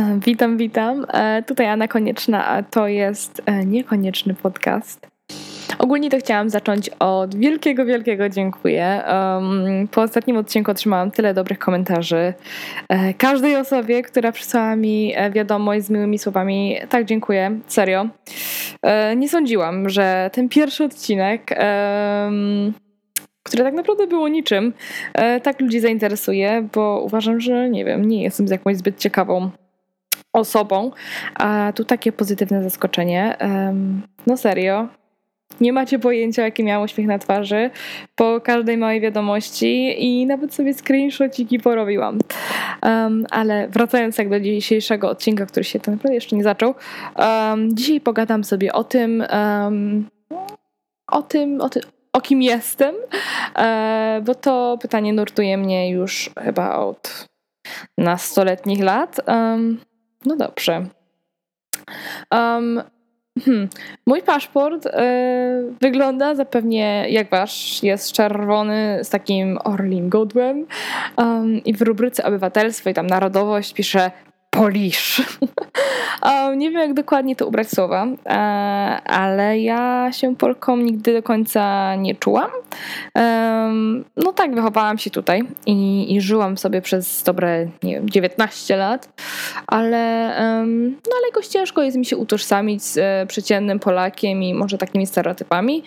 E, witam, witam. E, tutaj Anna Konieczna, a to jest e, niekonieczny podcast. Ogólnie to chciałam zacząć od wielkiego, wielkiego dziękuję. Po ostatnim odcinku otrzymałam tyle dobrych komentarzy. Każdej osobie, która przysłała mi wiadomość z miłymi słowami, tak dziękuję, serio. Nie sądziłam, że ten pierwszy odcinek. Które tak naprawdę było niczym, tak ludzi zainteresuje, bo uważam, że nie wiem, nie jestem z jakąś zbyt ciekawą osobą. A tu takie pozytywne zaskoczenie. No serio. Nie macie pojęcia, jaki miałam uśmiech na twarzy po każdej małej wiadomości i nawet sobie screenshotiki porobiłam. Um, ale wracając jak do dzisiejszego odcinka, który się tak naprawdę jeszcze nie zaczął, um, dzisiaj pogadam sobie o tym, um, o tym, o tym, o kim jestem, e, bo to pytanie nurtuje mnie już chyba od nastoletnich lat. Um, no dobrze. Um, hmm. Mój paszport y, wygląda zapewnie jak wasz. Jest czerwony z takim orlim godłem um, i w rubryce obywatelstwo i tam narodowość pisze Polish. nie wiem, jak dokładnie to ubrać słowa, e, ale ja się Polką nigdy do końca nie czułam. No tak, wychowałam się tutaj i, i żyłam sobie przez dobre, nie wiem, 19 lat, ale, no ale jakoś ciężko jest mi się utożsamić z e, przeciętnym Polakiem i może takimi stereotypami,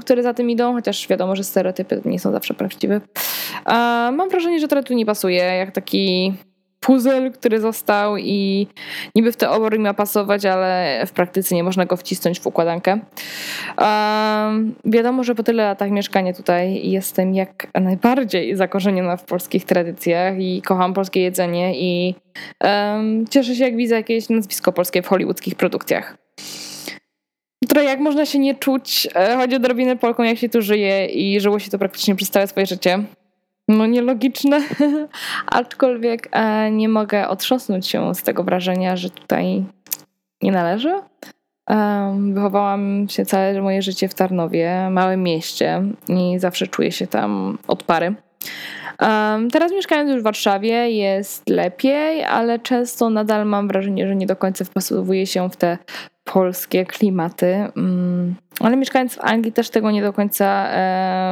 które za tym idą, chociaż wiadomo, że stereotypy nie są zawsze prawdziwe. Mam wrażenie, że trochę tu nie pasuje, jak taki puzzle, który został i niby w teorii ma pasować, ale w praktyce nie można go wcisnąć w układankę. Um, wiadomo, że po tyle latach mieszkania tutaj jestem jak najbardziej zakorzeniona w polskich tradycjach i kocham polskie jedzenie i um, cieszę się jak widzę jakieś nazwisko polskie w hollywoodzkich produkcjach. Trochę jak można się nie czuć, e, chodzi o drobinę Polką, jak się tu żyje i żyło się to praktycznie przez całe swoje życie no nielogiczne, aczkolwiek e, nie mogę otrząsnąć się z tego wrażenia, że tutaj nie należy. Wychowałam się całe moje życie w Tarnowie, małym mieście i zawsze czuję się tam od pary. Teraz mieszkając już w Warszawie jest lepiej, ale często nadal mam wrażenie, że nie do końca wpasowuje się w te polskie klimaty. Mm, ale mieszkając w Anglii też tego nie do końca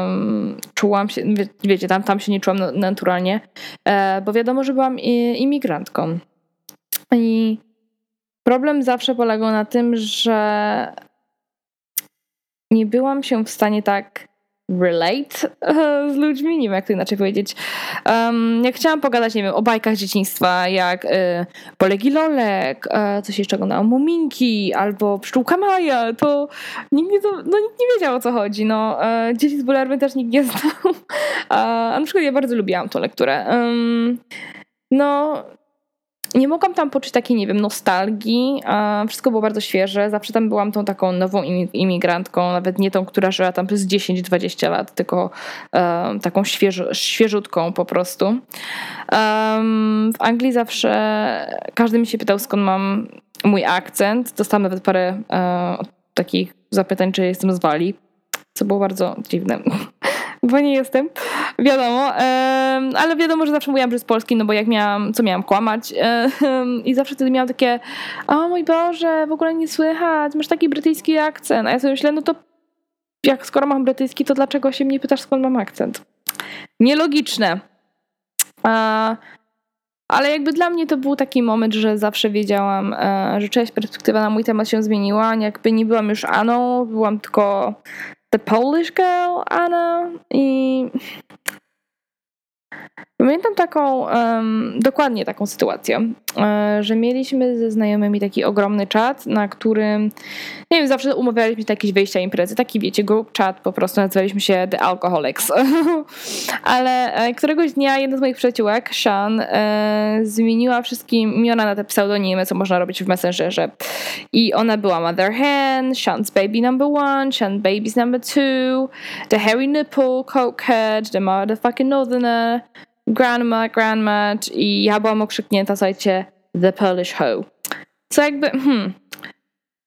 um, czułam się, wie, wiecie, tam, tam się nie czułam naturalnie, e, bo wiadomo, że byłam imigrantką. I problem zawsze polegał na tym, że nie byłam się w stanie tak relate z ludźmi, nie wiem jak to inaczej powiedzieć. Um, jak chciałam pogadać, nie wiem, o bajkach dzieciństwa, jak y, Lolek, y, coś jeszcze oglądałam, Muminki albo Pszczółka Maja, to nikt nie, no, nikt nie wiedział o co chodzi. No, y, dzieci z Bularmy też nikt nie znał. a na przykład ja bardzo lubiłam tą lekturę. Um, no, nie mogłam tam poczuć takiej, nie wiem, nostalgii. Wszystko było bardzo świeże. Zawsze tam byłam tą taką nową imigrantką, nawet nie tą, która żyła tam przez 10-20 lat, tylko um, taką świeżo, świeżutką po prostu. Um, w Anglii zawsze każdy mi się pytał, skąd mam mój akcent. Dostałam nawet parę um, takich zapytań, czy jestem z Walii, co było bardzo dziwne bo nie jestem, wiadomo, ale wiadomo, że zawsze mówiłam, że z Polski, no bo jak miałam, co miałam kłamać i zawsze wtedy miałam takie, o mój Boże, w ogóle nie słychać, masz taki brytyjski akcent, a ja sobie myślę, no to jak skoro mam brytyjski, to dlaczego się mnie pytasz, skąd mam akcent? Nielogiczne. Ale jakby dla mnie to był taki moment, że zawsze wiedziałam, e, że część perspektywa na mój temat się zmieniła. Jakby nie byłam już Aną, byłam tylko The Polish Girl Anna i Pamiętam taką, um, dokładnie taką sytuację, e, że mieliśmy ze znajomymi taki ogromny czat, na którym, nie wiem, zawsze umawialiśmy jakieś wyjścia imprezy, taki wiecie, group chat, po prostu nazywaliśmy się The Alcoholics. Ale e, któregoś dnia jedna z moich przyjaciółek, Sean, e, zmieniła wszystkim imiona na te pseudonimy, co można robić w Messengerze. I ona była Mother Hen, Sean's Baby Number One, Sean Baby's Number Two, The Harry Nipple, Cokehead, The Motherfucking Northerner, grandma, grandma i ja byłam okrzyknięta, słuchajcie, the Polish hoe. Co jakby, hmm,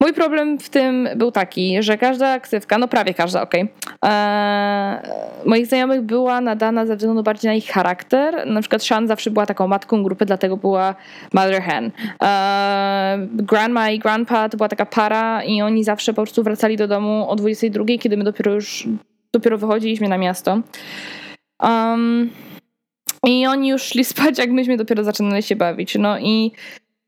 Mój problem w tym był taki, że każda ksywka, no prawie każda, okej, okay, moich znajomych była nadana ze względu bardziej na ich charakter. Na przykład Sean zawsze była taką matką grupy, dlatego była Mother Hen. Eee, grandma i grandpa to była taka para i oni zawsze po prostu wracali do domu o 22, kiedy my dopiero już, dopiero wychodziliśmy na miasto. Um, I oni już szli spać, jak myśmy dopiero zaczynali się bawić. No i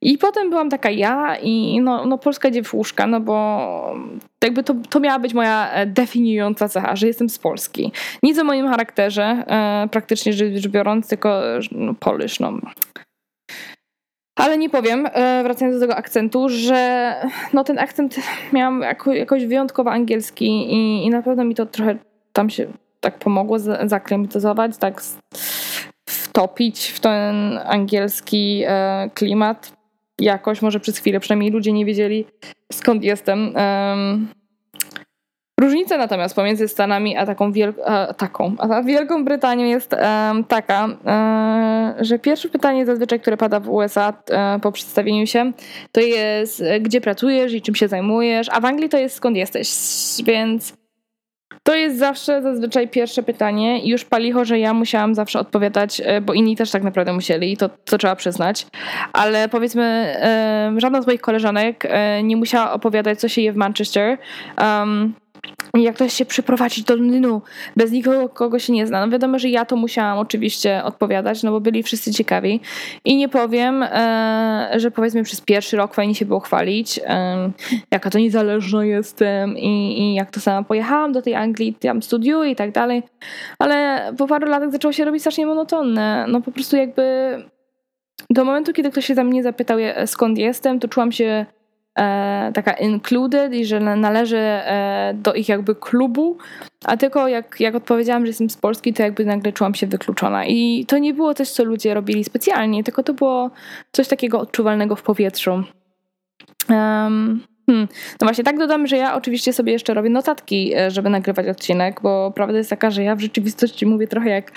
i potem byłam taka ja i no, no polska dziewuszka, no bo jakby to, to miała być moja e, definiująca cecha, że jestem z Polski. Nic o moim charakterze, e, praktycznie rzecz biorąc, tylko no, no. Ale nie powiem, e, wracając do tego akcentu, że no ten akcent miałam jako, jakoś wyjątkowo angielski i, i na pewno mi to trochę tam się tak pomogło zaklimatyzować, tak wtopić w ten angielski e, klimat jakoś, może przez chwilę, przynajmniej ludzie nie wiedzieli skąd jestem. Różnica natomiast pomiędzy Stanami a taką, wiel- a, taką a Wielką Brytanią jest taka, um, że pierwsze pytanie zazwyczaj, które pada w USA um, po przedstawieniu się, to jest gdzie pracujesz i czym się zajmujesz, a w Anglii to jest skąd jesteś, więc to jest zawsze zazwyczaj pierwsze pytanie i już palicho, że ja musiałam zawsze odpowiadać, e, bo inni też tak naprawdę musieli i to, to trzeba przyznać. Ale powiedzmy, e, żadna z moich koleżanek e, nie musiała opowiadać, co się je w Manchester. Um, jak ktoś się przyprowadzić do Londynu bez nikogo, kogo się nie zna. No wiadomo, że ja to musiałam oczywiście odpowiadać, no bo byli wszyscy ciekawi. I nie powiem, e, że powiedzmy przez pierwszy rok fajnie się było chwalić, e, jaka to niezależna jestem i, i jak to sama pojechałam do tej Anglii, tam studiuję i tak dalej. Ale po paru latach zaczęło się robić strasznie monotonne. No po prostu jakby do momentu, kiedy ktoś się za mnie zapytał, skąd jestem, to czułam się e, taka included i że należy e, do ich jakby klubu, a tylko jak, jak odpowiedziałam, że jestem z Polski, to jakby nagle czułam się wykluczona. I to nie było coś, co ludzie robili specjalnie, tylko to było coś takiego odczuwalnego w powietrzu. Um, Hmm. No właśnie, tak dodam, że ja oczywiście sobie jeszcze robię notatki, e, żeby nagrywać odcinek, bo prawda jest taka, że ja w rzeczywistości mówię trochę jak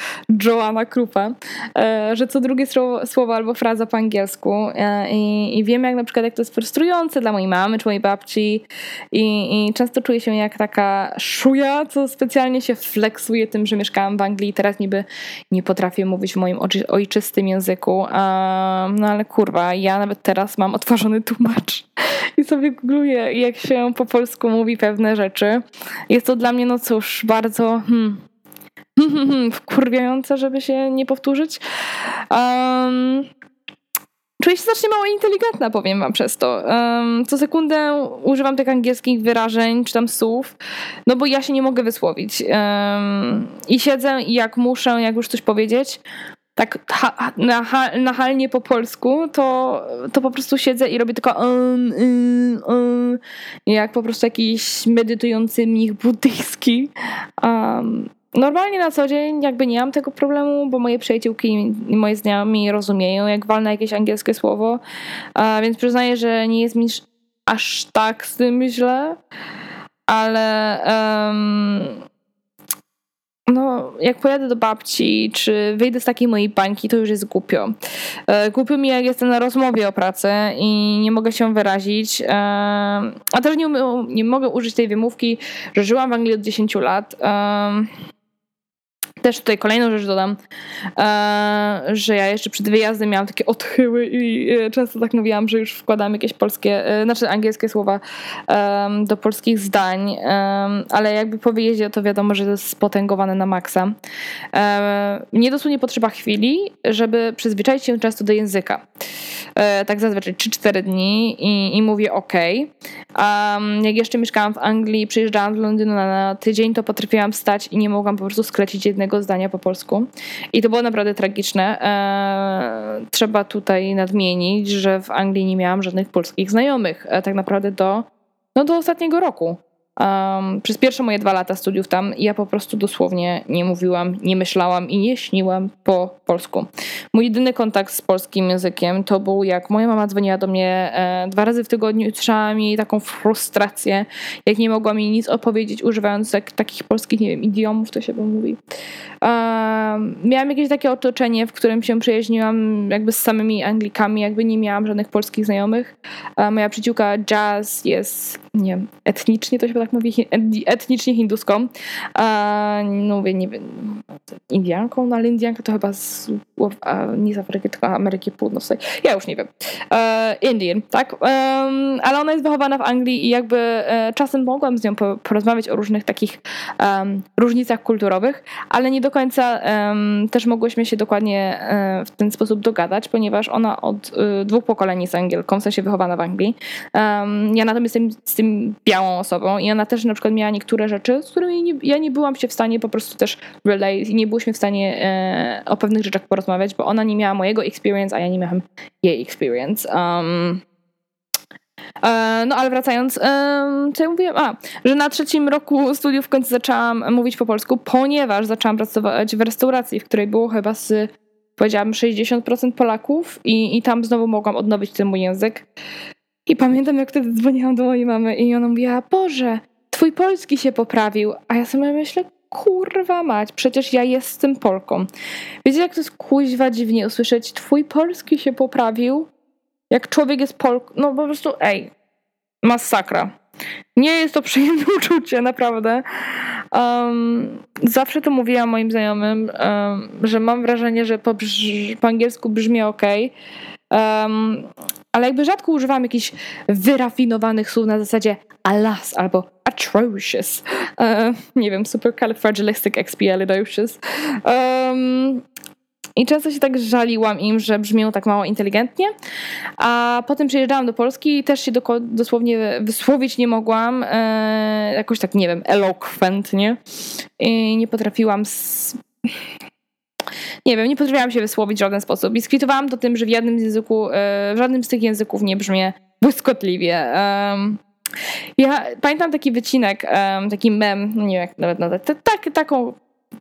Joanna Krupa, e, że co drugie słowo albo fraza po angielsku e, i, i wiem jak na przykład jak to jest frustrujące dla mojej mamy czy mojej babci i, i często czuję się jak taka szuja, co specjalnie się flexuje tym, że mieszkałam w Anglii i teraz niby nie potrafię mówić w moim ojczystym języku, no ale kurwa, ja nawet teraz mam otworzony tłumacz i sobie googluję, jak się po polsku mówi pewne rzeczy. Jest to dla mnie, no cóż, bardzo hmm, wkurwiające, żeby się nie powtórzyć. Um, Czuję się strasznie mało inteligentna, powiem wam przez to. Um, co sekundę używam tych angielskich wyrażeń, czy tam słów, no bo ja się nie mogę wysłowić. Um, I siedzę i jak muszę, jak już coś powiedzieć, tak ha, nachalnie po polsku, to, to po prostu siedzę i robię tylko um, um, um, jak po prostu jakiś medytujący mnich buddyjski. Um, normalnie na co dzień jakby nie mam tego problemu, bo moje przyjaciółki moje znajomi rozumieją, jak walnę jakieś angielskie słowo, więc przyznaję, że nie jest mi aż tak z tym źle, ale um, no, jak pojadę do babci, czy wyjdę z takiej mojej bańki, to już jest głupio. E, głupio mi, jak jestem na rozmowie o pracy i nie mogę się wyrazić. E, a też nie, nie mogę użyć tej wymówki, że żyłam w Anglii od 10 lat. Też tutaj kolejną rzecz dodam, e, że ja jeszcze przed wyjazdem miałam takie odchyły i e, często tak mówiłam, że już wkładam jakieś polskie, e, znaczy angielskie słowa do polskich zdań, ale jakby po wyjeździe to wiadomo, że to jest spotęgowane na maksa. Mnie dosłownie potrzeba chwili, żeby przyzwyczaić się często do języka. Tak zazwyczaj 3-4 dni i, i mówię ok. Jak jeszcze mieszkałam w Anglii, przyjeżdżałam do Londynu na tydzień, to potrafiłam stać i nie mogłam po prostu sklecić jednego jednego zdania po polsku. I to było naprawdę tragiczne. E, trzeba tutaj nadmienić, że w Anglii nie miałam żadnych polskich znajomych. E, tak naprawdę do, no do ostatniego roku. Um, przez pierwsze moje dwa lata studiów tam ja po prostu dosłownie nie mówiłam, nie myślałam i nie śniłam po polsku. Mój jedyny kontakt z polskim językiem to był jak moja mama dzwoniła do mnie e, dwa razy w tygodniu i słyszałam jej taką frustrację, jak nie mogła mi nic opowiedzieć używając tak, takich polskich, nie wiem, idiomów to się by mówi. Um, miałam jakieś takie otoczenie, w którym się przyjaźniłam jakby z samymi Anglikami, jakby nie miałam żadnych polskich znajomych. Moja przyjaciółka Jazz jest, nie wiem, etnicznie to się tak mówi, etnicznie hinduską. no mówię, nie wiem, Indianką, no ale Indianka to chyba z, nie z Afryki, tylko Ameryki Północnej. Ja już nie wiem. E, Indian, tak? Um, ale ona jest wychowana w Anglii i jakby e, czasem mogłam z nią porozmawiać o różnych takich różnicach kulturowych, ale nie do końca też mogłyśmy się dokładnie e, w ten sposób dogadać, ponieważ ona od e, dwóch pokoleń jest Angielką, w sensie wychowana w Anglii. ja natomiast jestem z tym białą osobą i ona też na przykład miała niektóre rzeczy, z którymi nie, ja nie byłam się w stanie po prostu też relate i nie byłyśmy w stanie e, o pewnych rzeczach porozmawiać, bo ona nie miała mojego experience, a ja nie miałam jej experience. Um, e, no ale wracając, co ja mówiłam? A, że na trzecim roku studiów w końcu zaczęłam mówić po polsku, ponieważ zaczęłam pracować w restauracji, w której było chyba z, powiedziałabym, 60% Polaków i, i tam znowu mogłam odnowić ten mój język. I pamiętam, jak wtedy dzwoniłam do mojej mamy i ona mówiła, Boże, twój polski się poprawił. A ja sobie myślę, kurwa mać, przecież ja jestem Polką. Wiecie, jak to jest kuźwa dziwnie usłyszeć, twój polski się poprawił? Jak człowiek jest Polką, no po prostu, ej, masakra. Nie jest to przyjemne uczucie, naprawdę. Um, zawsze to mówiłam moim znajomym, um, że mam wrażenie, że po, po angielsku brzmi ok, um, ale jakby rzadko używam jakichś wyrafinowanych słów na zasadzie alas albo atrocious. Uh, nie wiem, supercalifragilisticexpialidocious. Um, i często się tak żaliłam im, że brzmią tak mało inteligentnie. A potem przyjeżdżałam do Polski i też się do, dosłownie wysłowić nie mogłam. E, jakoś tak, nie wiem, eloquentnie. I nie potrafiłam. Z... Nie wiem, nie potrafiłam się wysłowić w żaden sposób. I skwitowałam to tym, że w jednym z języku, e, w żadnym z tych języków nie brzmię błyskotliwie. Ja pamiętam taki wycinek, taki mem, nie wiem jak nawet nazwać, tak, taką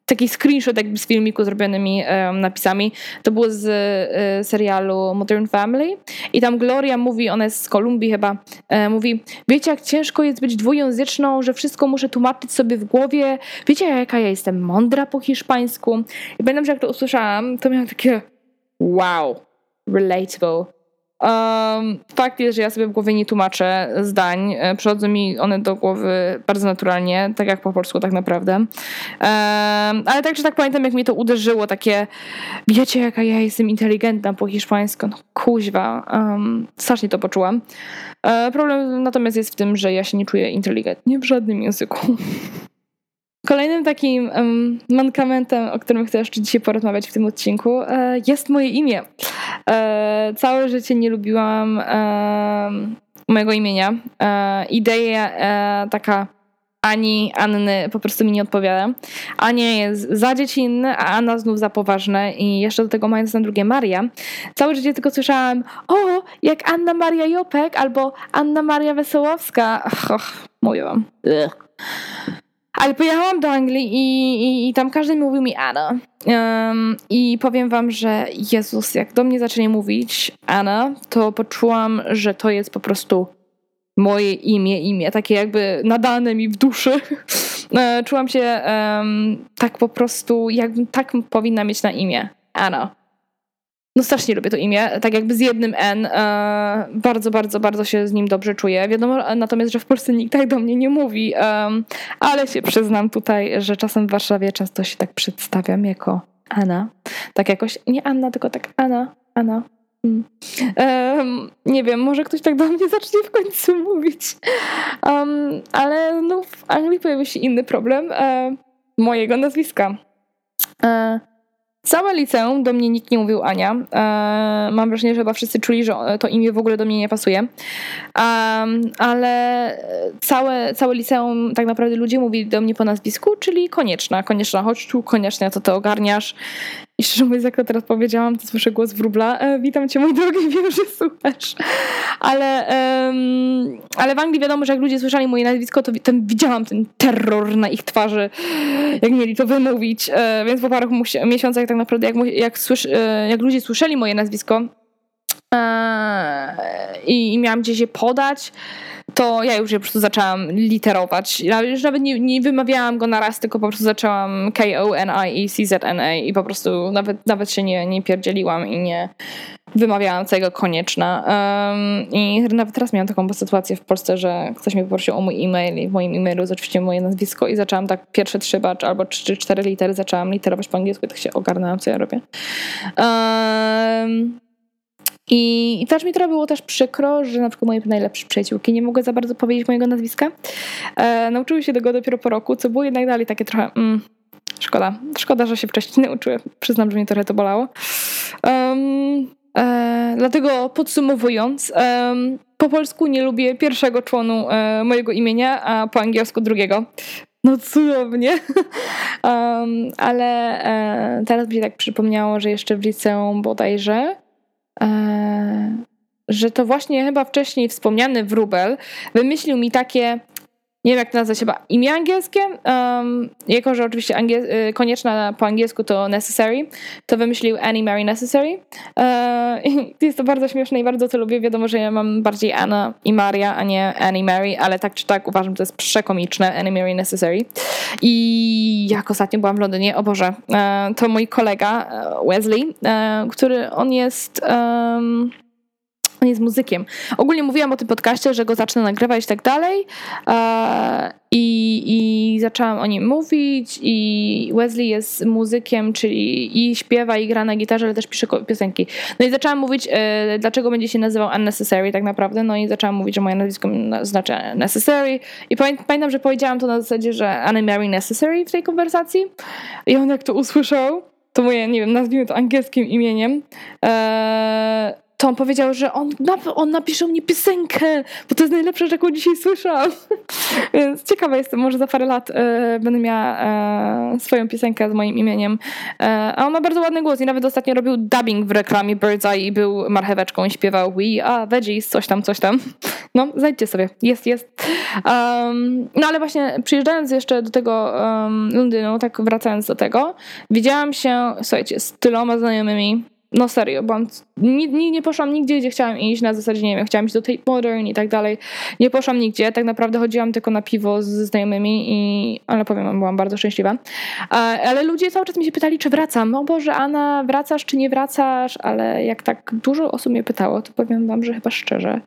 taki screenshot jakby z filmiku zrobionymi um, napisami. To było z y, serialu Modern Family i tam Gloria mówi, ona jest z Kolumbii chyba, e, mówi, wiecie jak ciężko jest być dwujęzyczną, że wszystko muszę tłumaczyć sobie w głowie, wiecie jaka ja jestem mądra po hiszpańsku. I pamiętam, że jak to usłyszałam, to miałam takie wow, relatable. Um, fakt jest, że ja sobie w głowie nie tłumaczę zdań. E, przychodzą mi one do głowy bardzo naturalnie, tak jak po polsku tak naprawdę. Um, ale także tak pamiętam, jak mnie to uderzyło, takie wiecie, jaka ja jestem inteligentna po hiszpańsku. No kuźwa. Um, strasznie to poczułam. E, problem natomiast jest w tym, że ja się nie czuję inteligentnie w żadnym języku. Kolejnym takim um, mankamentem, o którym chcę jeszcze dzisiaj porozmawiać w tym odcinku, e, jest moje imię. E, całe życie nie lubiłam e, mojego imienia. E, idea e, taka Ani, Anny po prostu mi nie odpowiada. Ania jest za dziecinne, a Anna znów za poważne i jeszcze do tego mając na drugie Maria. Całe życie tylko słyszałam o, jak Anna Maria Jopek albo Anna Maria Wesołowska. Och, mówię wam. Ugh. Ale pojechałam do Anglii i, i, i tam każdy mówił mi Anna. Um, I powiem wam, że Jezus, jak do mnie zaczęli mówić Anna, to poczułam, że to jest po prostu moje imię, imię, takie jakby nadane mi w duszy. E, czułam się um, tak po prostu, jakbym tak powinna mieć na imię. Anna. No strasznie lubię to imię, tak jakby z jednym N. E, bardzo, bardzo, bardzo się z nim dobrze czuję. Wiadomo natomiast, że w Polsce nikt tak do mnie nie mówi, e, ale się przyznam tutaj, że czasem w Warszawie często się tak przedstawiam jako Anna. Tak jakoś, nie Anna, tylko tak Anna, Anna. Um, nie wiem, może ktoś tak do mnie zacznie w końcu mówić. Um, ale no, w Anglii pojawił się inny problem e, mojego nazwiska. E, Całe liceum do mnie nikt nie mówił Ania. E, mam wrażenie, że chyba wszyscy czuli, że to imię w ogóle do mnie nie pasuje. ale całe, całe liceum tak naprawdę ludzie mówili do mnie po nazwisku, czyli konieczna. Konieczna, chodź tu, koniecznie to ty ogarniasz. I szczerze mówiąc, jak to teraz powiedziałam, to słyszę głos wróbla. E, witam cię, mój drogi, wiem, że słuchasz. Ale, um, ale w Anglii wiadomo, że jak ludzie słyszeli moje nazwisko, to ten, widziałam ten terror na ich twarzy, jak mieli to wymówić. E, więc po paru miesiącach tak naprawdę, jak, jak, słysz, e, jak ludzie słyszeli moje nazwisko, i, i miałam gdzieś je podać, to ja już je po prostu zaczęłam literować. Już nawet nie, nie wymawiałam go na raz, tylko po prostu zaczęłam K-O-N-I-E-C-Z-N-A i po prostu nawet, nawet się nie, nie pierdzieliłam i nie wymawiałam całego konieczna. Um, I nawet teraz miałam taką sytuację w Polsce, że ktoś mnie poprosił o mój e-mail i w moim e-mailu jest oczywiście moje nazwisko i zaczęłam tak pierwsze trzy bacz albo trzy czy cztery litery zaczęłam literować po angielsku i tak się ogarnęłam, co ja robię. Um, i, I też mi trochę było też przykro, że na przykład moje najlepsze przyjaciółki nie mogły za bardzo powiedzieć mojego nazwiska. E, nauczyły się tego dopiero po roku, co było jednak dalej takie trochę... Mm, szkoda. Szkoda, że się wcześniej nauczyły. Przyznam, że mnie trochę to bolało. Um, e, dlatego podsumowując, um, po polsku nie lubię pierwszego członu e, mojego imienia, a po angielsku drugiego. No cudownie. um, ale e, teraz mi się tak przypomniało, że jeszcze w liceum bodajże że to właśnie chyba wcześniej wspomniany wróbel wymyślił mi takie, nie wiem jak to nazwać chyba, imię angielskie, um, jako że oczywiście angiel- y, konieczna po angielsku to necessary, to wymyślił Annie Mary Necessary. E, jest to bardzo śmieszne i bardzo to lubię. Wiadomo, że ja mam bardziej Anna i Maria, a nie Annie Mary, ale tak czy tak uważam, że to jest przekomiczne, Annie Mary Necessary. I jak ostatnio byłam w Londynie, o Boże, e, to mój kolega Wesley, który on jest... Um, on jest muzykiem. Ogólnie mówiłam o tym podcaście, że go zacznę nagrywać i tak dalej. I, I zaczęłam o nim mówić. I Wesley jest muzykiem, czyli i śpiewa, i gra na gitarze, ale też pisze piosenki. No i zaczęłam mówić, e, dlaczego będzie się nazywał Unnecessary tak naprawdę. No i zaczęłam mówić, że moje nazwisko znaczy Necessary. I pamiętam, że powiedziałam to na zasadzie, że Anne Mary Necessary w tej konwersacji. I on jak to usłyszał, to moje, nie wiem, nazwijmy to angielskim imieniem. Eee, to on powiedział, że on, on napisze mnie piosenkę, bo to jest najlepsze, jaką dzisiaj słyszałam. Więc ciekawa jestem, może za parę lat e, będę miała e, swoją piosenkę z moim imieniem. E, a on ma bardzo ładny głos i nawet ostatnio robił dubbing w reklamie Bird's Eye i był marcheweczką i śpiewał We are veggies, coś tam, coś tam. No, znajdźcie sobie. Jest, jest. Um, no ale właśnie przyjeżdżając jeszcze do tego um, Londynu, tak wracając do tego, widziałam się, słuchajcie, z tyloma znajomymi no serio, bo nie, nie, nie poszłam nigdzie, gdzie chciałam iść, na zasadzie, nie wiem, chciałam iść do Tate Modern i tak dalej. Nie poszłam nigdzie, tak naprawdę chodziłam tylko na piwo ze znajomymi i, ale powiem byłam bardzo szczęśliwa. Ale ludzie cały czas mi się pytali, czy wracam. O Boże, Anna, wracasz czy nie wracasz? Ale jak tak dużo osób mnie pytało, to powiem wam, że chyba szczerze,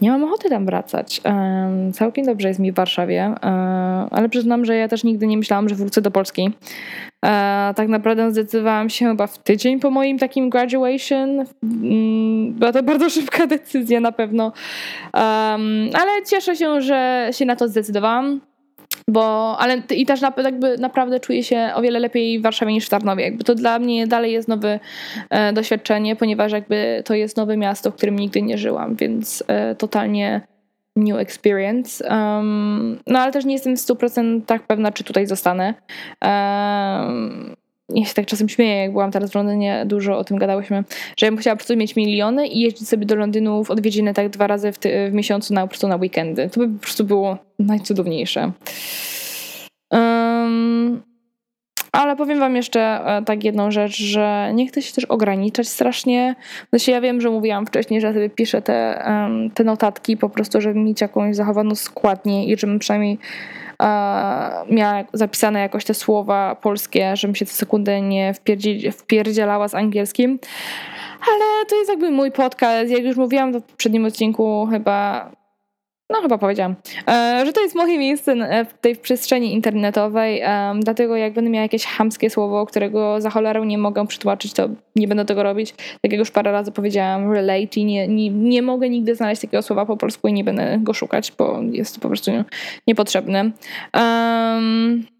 nie mam ochoty tam wracać. Um, całkiem dobrze jest mi w Warszawie, um, ale przyznam, że ja też nigdy nie myślałam, że wrócę do Polski. Um, tak naprawdę zdecydowałam się chyba w tydzień po moim takim graduation. Um, była to bardzo szybka decyzja na pewno, ale cieszę się, że się na to zdecydowałam. Bo, ale i też jakby naprawdę czuję się o wiele lepiej w Warszawie niż w Tarnowie. Jakby to dla mnie dalej jest nowe e, doświadczenie, ponieważ jakby to jest nowe miasto, w którym nigdy nie żyłam, więc e, totalnie new experience. Um, no ale też nie jestem w 100% tak pewna, czy tutaj zostanę. Um, ja się tak czasem śmieję, jak byłam teraz w Londynie, dużo o tym gadałyśmy, że ja bym chciała po prostu mieć miliony i jeździć sobie do Londynu w odwiedziny tak dwa razy w, ty, w miesiącu na, po prostu na weekendy. To by po prostu było najcudowniejsze. Ale powiem wam jeszcze e, tak jedną rzecz, że nie chcę się też ograniczać strasznie. Znaczy ja wiem, że mówiłam wcześniej, że sobie piszę te, te notatki po prostu, żeby mieć jakąś zachowaną składnię i żebym przynajmniej miała zapisane jakoś te słowa polskie, żebym się co sekundę nie wpierdzielała z angielskim. Ale to jest jakby mój podcast. Jak już mówiłam w poprzednim odcinku, chyba no chyba powiedziałam, e, że to jest moje miejsce w tej przestrzeni internetowej, dlatego jak będę miała jakieś hamskie słowo, którego za cholerę nie mogę przytłaczyć, to nie będę tego robić. Tak jak już parę razy powiedziałam, relate i nie, nie, nie mogę nigdy znaleźć takiego słowa po polsku i nie będę go szukać, bo jest to po prostu niepotrzebne. Um,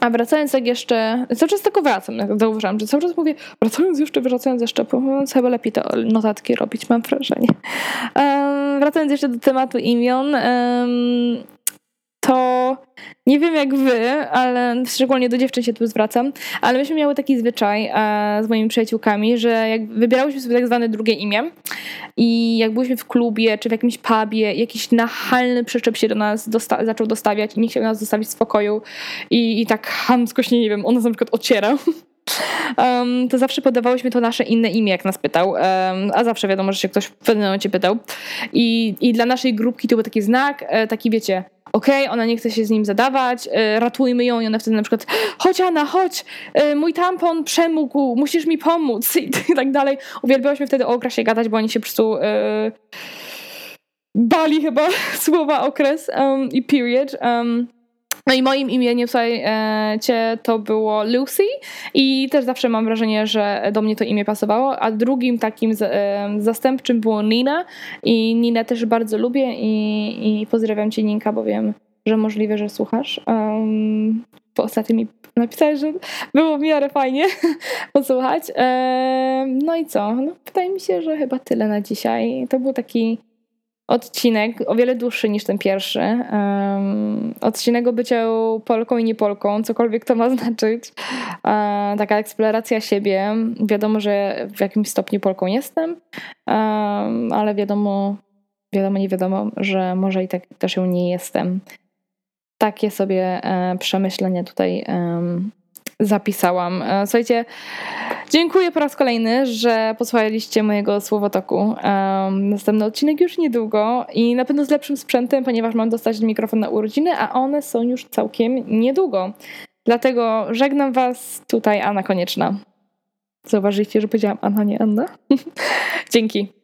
a wracając jak jeszcze, cały czas tylko wracam, zauważyłam, że cały czas mówię, wracając jeszcze, wracając jeszcze, mówiąc chyba lepiej te notatki robić, mam wrażenie. Um, wracając jeszcze do tematu imion, um, to nie wiem jak wy, ale szczególnie do dziewczyn się tu zwracam, ale myśmy miały taki zwyczaj e, z moimi przyjaciółkami, że jak wybierałyśmy sobie tak zwane drugie imię i jak byliśmy w klubie czy w jakimś pubie, jakiś nachalny przyczep się do nas dosta zaczął dostawiać i nie chciał nas zostawić w spokoju i, i tak hamsko nie wiem, on nas na przykład ociera. Um, to zawsze podawałyśmy to nasze inne imię, jak nas pytał. Um, a zawsze wiadomo, że się ktoś w pewnym momencie pytał. I, I dla naszej grupki to był taki znak, e, taki wiecie, okej, okay, ona nie chce się z nim zadawać, e, ratujmy ją i ona wtedy na przykład chodź Anna, chodź, e, mój tampon przemógł, musisz mi pomóc i, tak dalej. Uwielbiałyśmy wtedy o okresie gadać, bo oni się po prostu bali chyba słowa okres um, i period. Um, no i moim imieniem tutaj e, to było Lucy i też zawsze mam wrażenie, że do mnie to imię pasowało, a drugim takim e, zastępczym było Nina i Ninę też bardzo lubię i, i pozdrawiam cię Ninka, bo wiem, że możliwe, że słuchasz. Um, po ostatnim mi napisałeś, że było w miarę fajnie posłuchać. No i co? No, wydaje mi się, że chyba tyle na dzisiaj. To był taki odcinek o wiele dłuższy niż ten pierwszy. Um, odcinek o byciu Polką i nie Polką, cokolwiek to ma znaczyć. Um, taka eksploracja siebie. Wiadomo, że w jakimś stopniu Polką jestem, um, ale wiadomo, wiadomo, nie wiadomo, że może i tak też ją nie jestem. Takie sobie e, przemyślenia tutaj zapisałam. E, słuchajcie, dziękuję po raz kolejny, że posłuchaliście mojego słowotoku. Następny odcinek już niedługo i na pewno z lepszym sprzętem, ponieważ mam dostać mikrofon na urodziny, a one są już całkiem niedługo. Dlatego żegnam Was tutaj, Anna Konieczna. Zauważyliście, że powiedziałam Anna, nie Anna? Dzięki.